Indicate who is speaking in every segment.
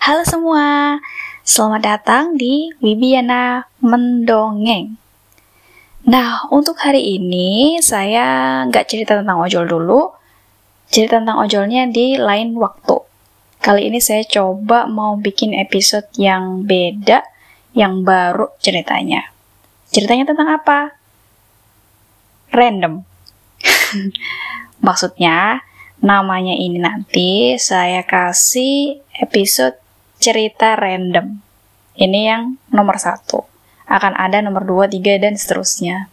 Speaker 1: Halo semua, selamat datang di Wibiana Mendongeng. Nah, untuk hari ini saya nggak cerita tentang ojol dulu, cerita tentang ojolnya di lain waktu. Kali ini saya coba mau bikin episode yang beda, yang baru ceritanya. Ceritanya tentang apa? Random. Maksudnya, namanya ini nanti saya kasih episode cerita random. Ini yang nomor satu. Akan ada nomor dua, tiga, dan seterusnya.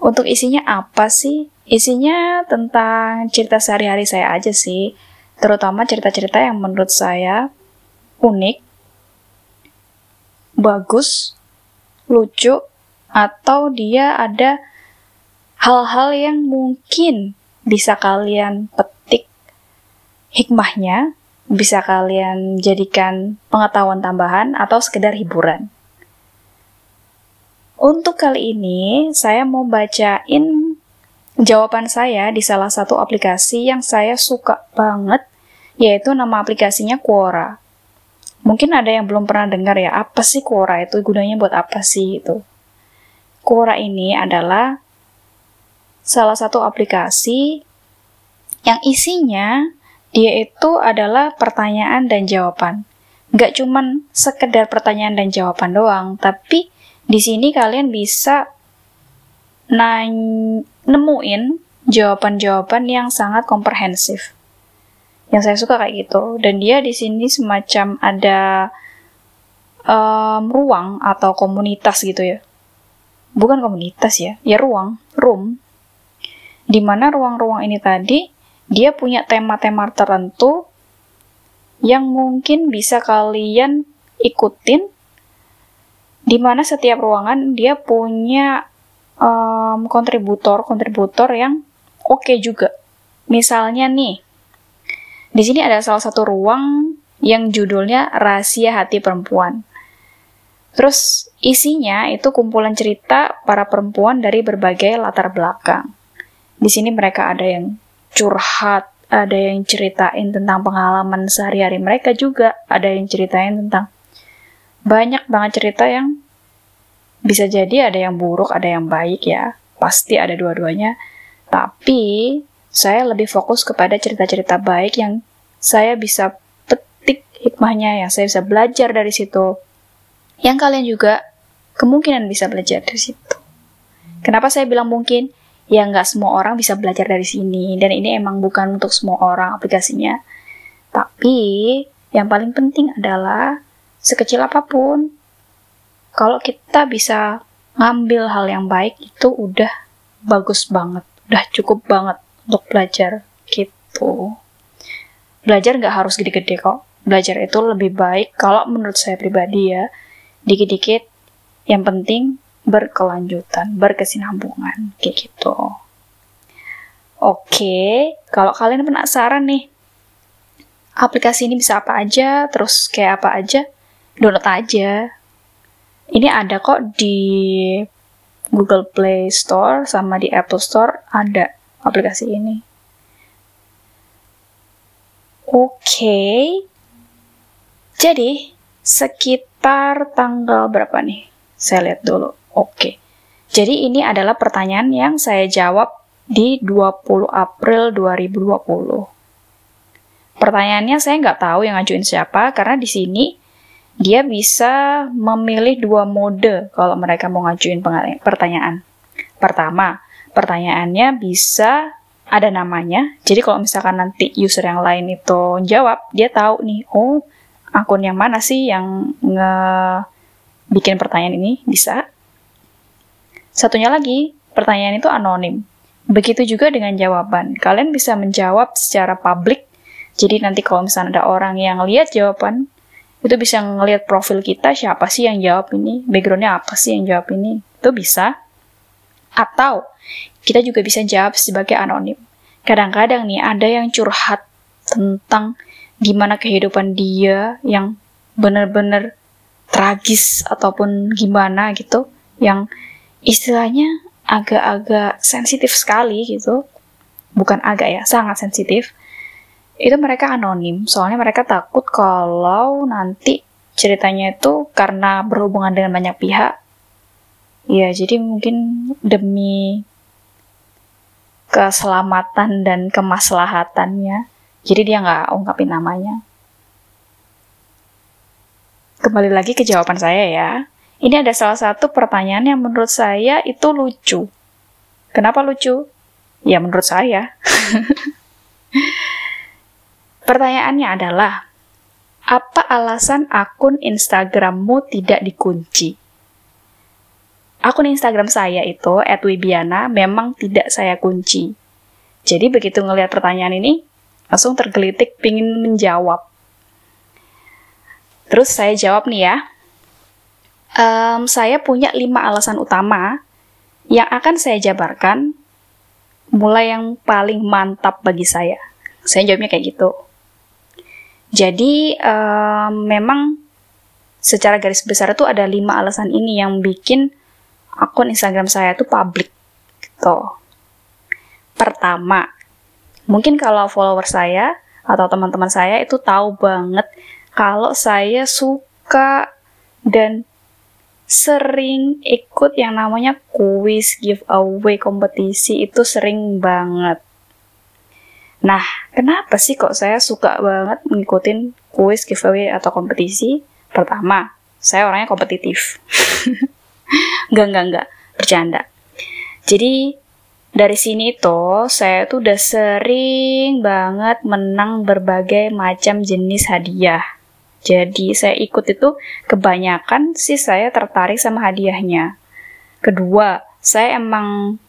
Speaker 1: Untuk isinya apa sih? Isinya tentang cerita sehari-hari saya aja sih. Terutama cerita-cerita yang menurut saya unik, bagus, lucu, atau dia ada hal-hal yang mungkin bisa kalian petik hikmahnya bisa kalian jadikan pengetahuan tambahan atau sekedar hiburan. Untuk kali ini, saya mau bacain jawaban saya di salah satu aplikasi yang saya suka banget, yaitu nama aplikasinya Quora. Mungkin ada yang belum pernah dengar ya, apa sih Quora itu, gunanya buat apa sih itu. Quora ini adalah salah satu aplikasi yang isinya dia itu adalah pertanyaan dan jawaban. Nggak cuman sekedar pertanyaan dan jawaban doang, tapi di sini kalian bisa nemuin jawaban-jawaban yang sangat komprehensif. Yang saya suka kayak gitu. Dan dia di sini semacam ada um, ruang atau komunitas gitu ya. Bukan komunitas ya, ya ruang, room. Di mana ruang-ruang ini tadi dia punya tema-tema tertentu yang mungkin bisa kalian ikutin di mana setiap ruangan dia punya um, kontributor-kontributor yang oke okay juga. Misalnya nih, di sini ada salah satu ruang yang judulnya Rahasia Hati Perempuan. Terus isinya itu kumpulan cerita para perempuan dari berbagai latar belakang. Di sini mereka ada yang curhat, ada yang ceritain tentang pengalaman sehari-hari mereka juga, ada yang ceritain tentang banyak banget cerita yang bisa jadi ada yang buruk, ada yang baik ya. Pasti ada dua-duanya. Tapi saya lebih fokus kepada cerita-cerita baik yang saya bisa petik hikmahnya, yang saya bisa belajar dari situ. Yang kalian juga kemungkinan bisa belajar dari situ. Kenapa saya bilang mungkin? Ya nggak semua orang bisa belajar dari sini. Dan ini emang bukan untuk semua orang aplikasinya. Tapi yang paling penting adalah sekecil apa pun kalau kita bisa ngambil hal yang baik itu udah bagus banget. Udah cukup banget untuk belajar gitu. Belajar nggak harus gede-gede kok. Belajar itu lebih baik. Kalau menurut saya pribadi ya dikit-dikit. Yang penting berkelanjutan, berkesinambungan, kayak gitu. Oke, kalau kalian penasaran nih, aplikasi ini bisa apa aja, terus kayak apa aja, download aja. Ini ada kok di Google Play Store sama di Apple Store ada aplikasi ini. Oke, jadi sekitar tanggal berapa nih? Saya lihat dulu. Oke. Jadi ini adalah pertanyaan yang saya jawab di 20 April 2020. Pertanyaannya saya nggak tahu yang ngajuin siapa, karena di sini dia bisa memilih dua mode kalau mereka mau ngajuin pertanyaan. Pertama, pertanyaannya bisa ada namanya. Jadi kalau misalkan nanti user yang lain itu jawab, dia tahu nih, oh akun yang mana sih yang nge bikin pertanyaan ini bisa. Satunya lagi, pertanyaan itu anonim. Begitu juga dengan jawaban. Kalian bisa menjawab secara publik. Jadi nanti kalau misalnya ada orang yang lihat jawaban, itu bisa ngelihat profil kita siapa sih yang jawab ini, backgroundnya apa sih yang jawab ini. Itu bisa. Atau kita juga bisa jawab sebagai anonim. Kadang-kadang nih ada yang curhat tentang gimana kehidupan dia yang benar-benar tragis ataupun gimana gitu, yang istilahnya agak-agak sensitif sekali gitu. Bukan agak ya, sangat sensitif. itu mereka anonim, soalnya mereka takut kalau nanti ceritanya itu karena berhubungan dengan banyak pihak. Ya, jadi mungkin demi keselamatan dan kemaslahatannya. Jadi dia nggak ungkapin namanya. Kembali lagi ke jawaban saya ya. Ini ada salah satu pertanyaan yang menurut saya itu lucu. Kenapa lucu? Ya menurut saya. Pertanyaannya adalah, apa alasan akun Instagrammu tidak dikunci? Akun Instagram saya itu, @wibiana, memang tidak saya kunci. Jadi begitu ngelihat pertanyaan ini, langsung tergelitik pingin menjawab. Terus saya jawab nih ya, um, saya punya lima alasan utama yang akan saya jabarkan mulai yang paling mantap bagi saya. Saya jawabnya kayak gitu. Jadi um, memang secara garis besar itu ada lima alasan ini yang bikin akun Instagram saya itu publik gitu. Pertama, mungkin kalau follower saya atau teman-teman saya itu tahu banget kalau saya suka dan sering ikut yang namanya kuis giveaway kompetisi itu sering banget. Nah, kenapa sih kok saya suka banget mengikutin kuis, giveaway, atau kompetisi? Pertama, saya orangnya kompetitif. enggak, enggak, enggak. Bercanda. Jadi, dari sini tuh, saya tuh udah sering banget menang berbagai macam jenis hadiah. Jadi, saya ikut itu kebanyakan sih saya tertarik sama hadiahnya. Kedua, saya emang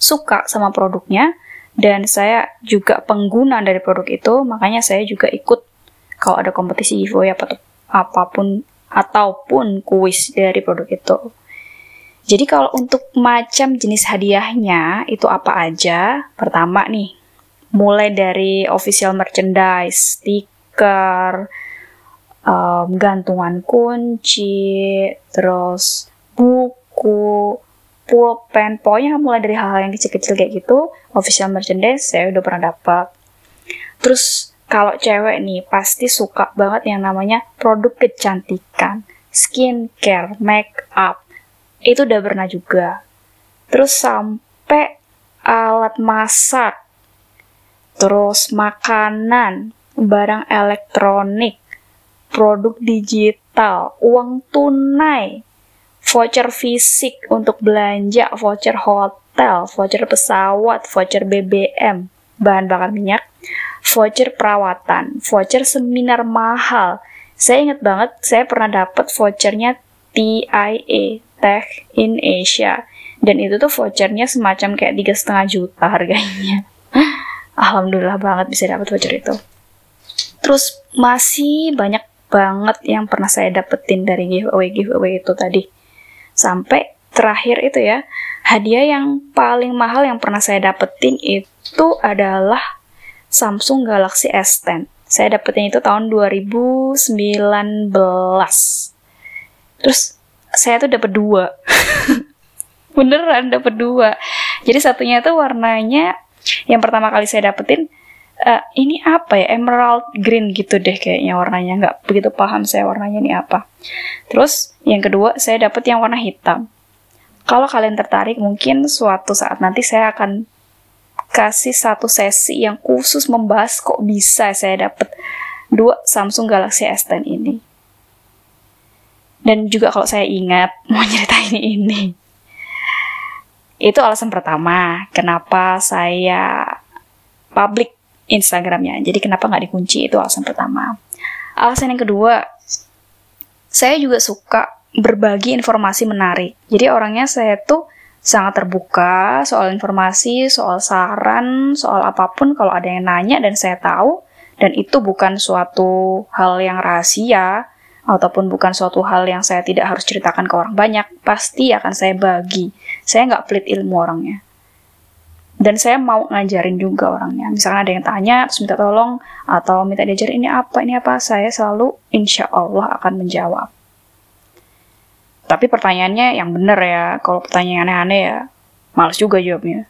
Speaker 1: suka sama produknya, dan saya juga pengguna dari produk itu, makanya saya juga ikut kalau ada kompetisi giveaway apa apa pun ataupun kuis dari produk itu. Jadi kalau untuk macam jenis hadiahnya itu apa aja? Pertama nih, mulai dari official merchandise, stiker, um, gantungan kunci, terus buku, pulpen pokoknya mulai dari hal-hal yang kecil-kecil kayak gitu official merchandise saya udah pernah dapat terus kalau cewek nih pasti suka banget yang namanya produk kecantikan skincare make up itu udah pernah juga. Terus sampai alat masak terus makanan barang elektronik produk digital uang tunai voucher fisik untuk belanja, voucher hotel, voucher pesawat, voucher BBM, bahan bakar minyak, voucher perawatan, voucher seminar mahal. Saya ingat banget, saya pernah dapat vouchernya TIA, Tech in Asia. Dan itu tuh vouchernya semacam kayak tiga setengah juta harganya. Alhamdulillah banget bisa dapat voucher itu. Terus masih banyak banget yang pernah saya dapetin dari giveaway giveaway itu tadi. Sampai terakhir itu ya hadiah yang paling mahal yang pernah saya dapetin itu adalah Samsung Galaxy S10 saya dapetin itu tahun 2019 terus saya tuh dapet dua. Beneran dapet dua. Jadi satunya itu warnanya yang pertama kali saya dapetin uh, ini apa ya? Emerald green gitu deh kayaknya warnanya. Nggak begitu paham saya warnanya ini apa. Terus yang kedua saya dapat yang warna hitam. Kalau kalian tertarik mungkin suatu saat nanti saya akan kasih satu sesi yang khusus membahas kok bisa saya dapat dua Samsung Galaxy S10 ini. Dan juga kalau saya ingat mau nyeritain ini. Itu alasan pertama kenapa saya public Instagramnya. Jadi kenapa nggak dikunci itu alasan pertama. Alasan yang kedua, saya juga suka berbagi informasi menarik. Jadi orangnya saya tuh sangat terbuka soal informasi, soal saran, soal apa pun kalau ada yang nanya dan saya tahu dan itu bukan suatu hal yang rahasia ataupun bukan suatu hal yang saya tidak harus ceritakan ke orang banyak, pasti akan saya bagi. Saya nggak pelit ilmu orangnya dan saya mau ngajarin juga orangnya. Misalkan ada yang tanya terus minta tolong atau minta diajarin ini apa? Ini apa? Saya selalu insya Allah akan menjawab. Tapi pertanyaannya yang benar ya. Kalau pertanyaan aneh-aneh ya males juga jawabnya.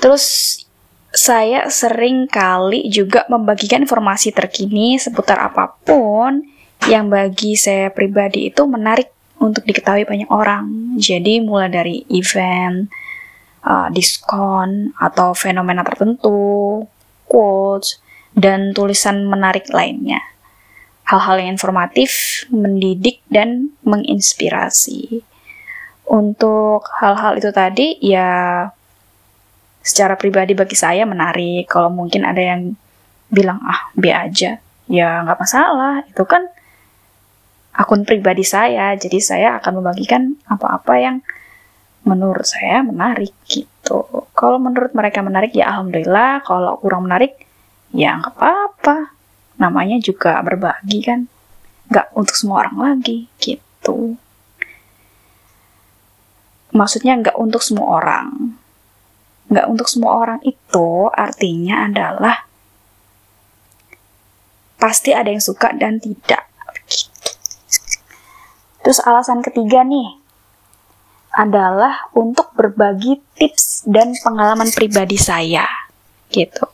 Speaker 1: Terus saya sering kali juga membagikan informasi terkini seputar apa pun yang bagi saya pribadi itu menarik untuk diketahui banyak orang. Jadi mulai dari event, uh, diskon, atau fenomena tertentu, quotes, dan tulisan menarik lainnya. Hal-hal yang informatif, mendidik, dan menginspirasi. Untuk hal-hal itu tadi, ya secara pribadi bagi saya menarik. Kalau mungkin ada yang bilang, ah, B aja. Ya, nggak masalah. Itu kan akun pribadi saya. Jadi saya akan membagikan apa-apa yang menurut saya menarik gitu. Kalau menurut mereka menarik, ya alhamdulillah. Kalau kurang menarik, ya nggak apa-apa. Namanya juga berbagi kan. Nggak untuk semua orang lagi gitu. Maksudnya nggak untuk semua orang nggak untuk semua orang itu artinya adalah pasti ada yang suka dan tidak. Terus alasan ketiga nih adalah untuk berbagi tips dan pengalaman pribadi saya gitu.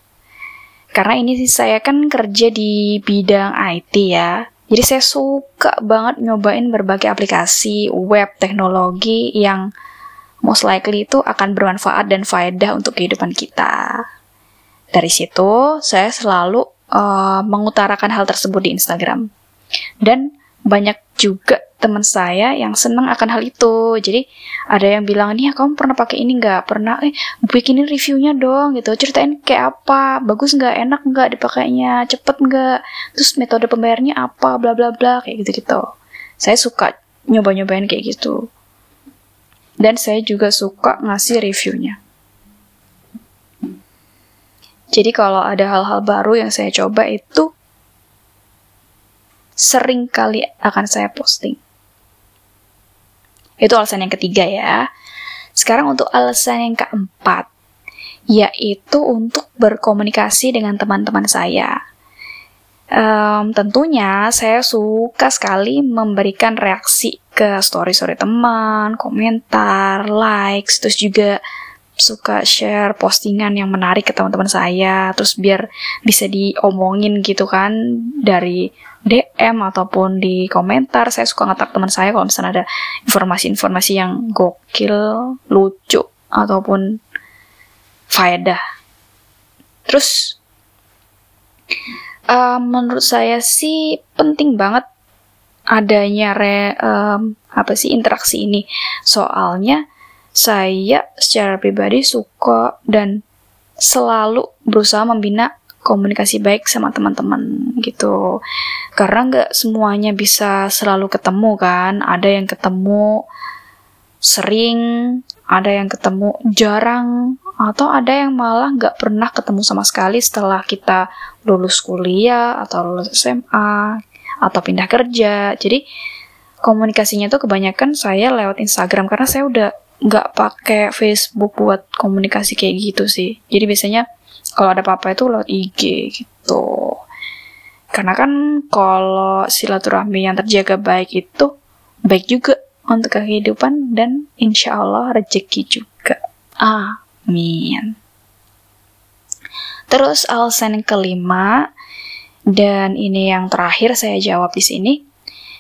Speaker 1: Karena ini sih saya kan kerja di bidang IT ya. Jadi saya suka banget nyobain berbagai aplikasi web teknologi yang most likely itu akan bermanfaat dan faedah untuk kehidupan kita. Dari situ, saya selalu uh, mengutarakan hal tersebut di Instagram. Dan banyak juga teman saya yang senang akan hal itu. Jadi ada yang bilang, nih kamu pernah pakai ini nggak? Pernah, eh bikinin reviewnya dong gitu. Ceritain kayak apa, bagus nggak, enak nggak dipakainya, cepet nggak, terus metode pembayarnya apa, bla bla bla kayak gitu gitu. Saya suka nyoba-nyobain kayak gitu dan saya juga suka ngasih reviewnya. Jadi kalau ada hal-hal baru yang saya coba itu sering kali akan saya posting. Itu alasan yang ketiga ya. Sekarang untuk alasan yang keempat, yaitu untuk berkomunikasi dengan teman-teman saya. Um, tentunya saya suka sekali memberikan reaksi ke story-story teman, komentar, likes, terus juga suka share postingan yang menarik ke teman-teman saya, terus biar bisa diomongin gitu kan dari DM ataupun di komentar. Saya suka ngetak teman saya kalau misalnya ada informasi-informasi yang gokil, lucu ataupun faedah. Terus uh, menurut saya sih penting banget adanya re, um, apa sih interaksi ini. Soalnya saya secara pribadi suka dan selalu berusaha membina komunikasi baik sama teman-teman gitu. Karena nggak semuanya bisa selalu ketemu kan. Ada yang ketemu sering, ada yang ketemu jarang, atau ada yang malah nggak pernah ketemu sama sekali setelah kita lulus kuliah atau lulus SMA atau pindah kerja. Jadi komunikasinya tuh kebanyakan saya lewat Instagram karena saya udah nggak pakai Facebook buat komunikasi kayak gitu sih. Jadi biasanya kalau ada apa-apa itu lewat IG gitu. Karena kan kalau silaturahmi yang terjaga baik itu baik juga untuk kehidupan dan insya Allah rezeki juga. Amin. Terus alasan kelima dan ini yang terakhir saya jawab di sini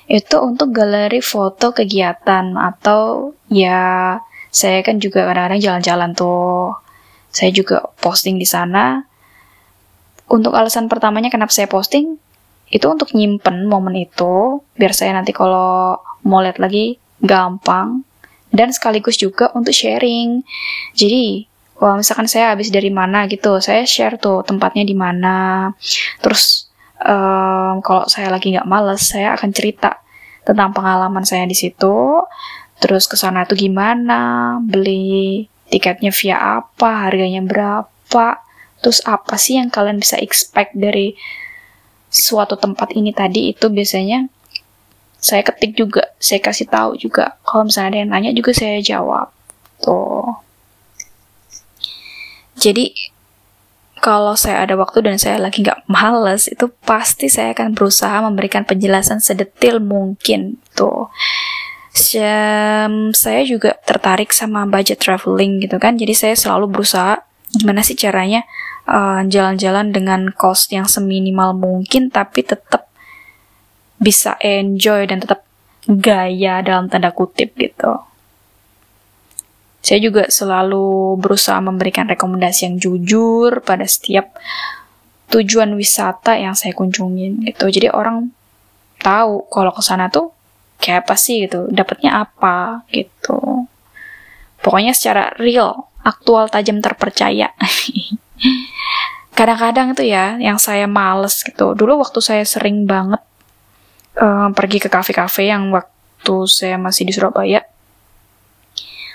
Speaker 1: itu untuk galeri foto kegiatan atau ya saya kan juga kadang-kadang jalan-jalan tuh. Saya juga posting di sana. Untuk alasan pertamanya kenapa saya posting itu untuk nyimpen momen itu biar saya nanti kalau mau lihat lagi gampang dan sekaligus juga untuk sharing. Jadi Wah, misalkan saya habis dari mana gitu, saya share tuh tempatnya di mana. Terus um, kalau saya lagi nggak males, saya akan cerita tentang pengalaman saya di situ. Terus ke sana tuh gimana, beli tiketnya via apa, harganya berapa, terus apa sih yang kalian bisa expect dari suatu tempat ini tadi itu biasanya saya ketik juga, saya kasih tahu juga. Kalau misalnya ada yang nanya juga saya jawab. Tuh. Jadi kalau saya ada waktu dan saya lagi nggak males, itu pasti saya akan berusaha memberikan penjelasan sedetil mungkin tuh. saya juga tertarik sama budget traveling gitu kan, jadi saya selalu berusaha gimana sih caranya jalan jalan-jalan dengan cost yang seminimal mungkin tapi tetap bisa enjoy dan tetap gaya dalam tanda kutip gitu. Saya juga selalu berusaha memberikan rekomendasi yang jujur pada setiap tujuan wisata yang saya kunjungin gitu. Jadi orang tahu kalau ke sana tuh kayak apa sih gitu, dapatnya apa gitu. Pokoknya secara real, aktual, tajam, terpercaya. Kadang-kadang itu ya, yang saya males gitu. Dulu waktu saya sering banget uh, pergi ke kafe-kafe yang waktu saya masih di Surabaya,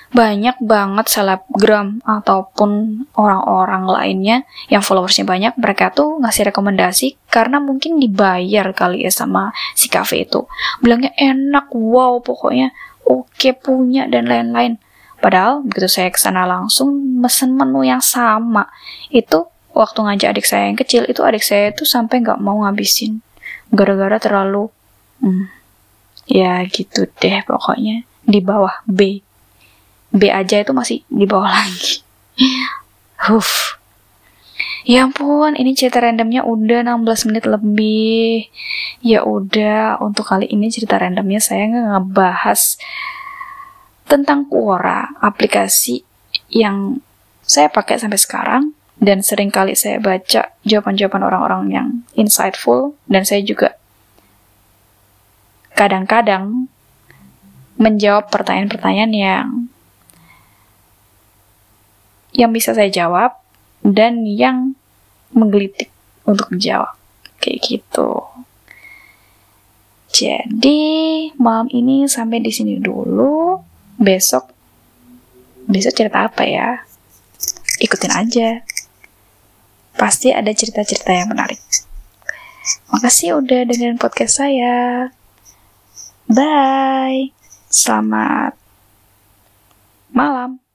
Speaker 1: banyak banget selebgram ataupun orang-orang lainnya yang followersnya banyak mereka tuh ngasih rekomendasi karena mungkin dibayar kali ya sama si cafe itu. Bilangnya enak wow pokoknya oke okay, punya dan lain-lain. Padahal begitu saya ke sana langsung mesen menu yang sama. Itu waktu ngajak adik saya yang kecil itu adik saya tuh sampai nggak mau ngabisin. Gara-gara terlalu hmm, ya gitu deh pokoknya di bawah B B aja itu masih di bawah lagi. Huff. Ya ampun, ini cerita randomnya udah 16 menit lebih. Ya udah, untuk kali ini cerita randomnya saya nggak ngebahas tentang Quora, aplikasi yang saya pakai sampai sekarang dan sering kali saya baca jawaban-jawaban orang-orang yang insightful dan saya juga kadang-kadang menjawab pertanyaan-pertanyaan yang yang bisa saya jawab dan yang menggelitik untuk menjawab kayak gitu. Jadi malam ini sampai di sini dulu. Besok besok cerita apa ya? Ikutin aja. Pasti ada cerita-cerita yang menarik. Makasih udah dengerin podcast saya. Bye. Selamat malam.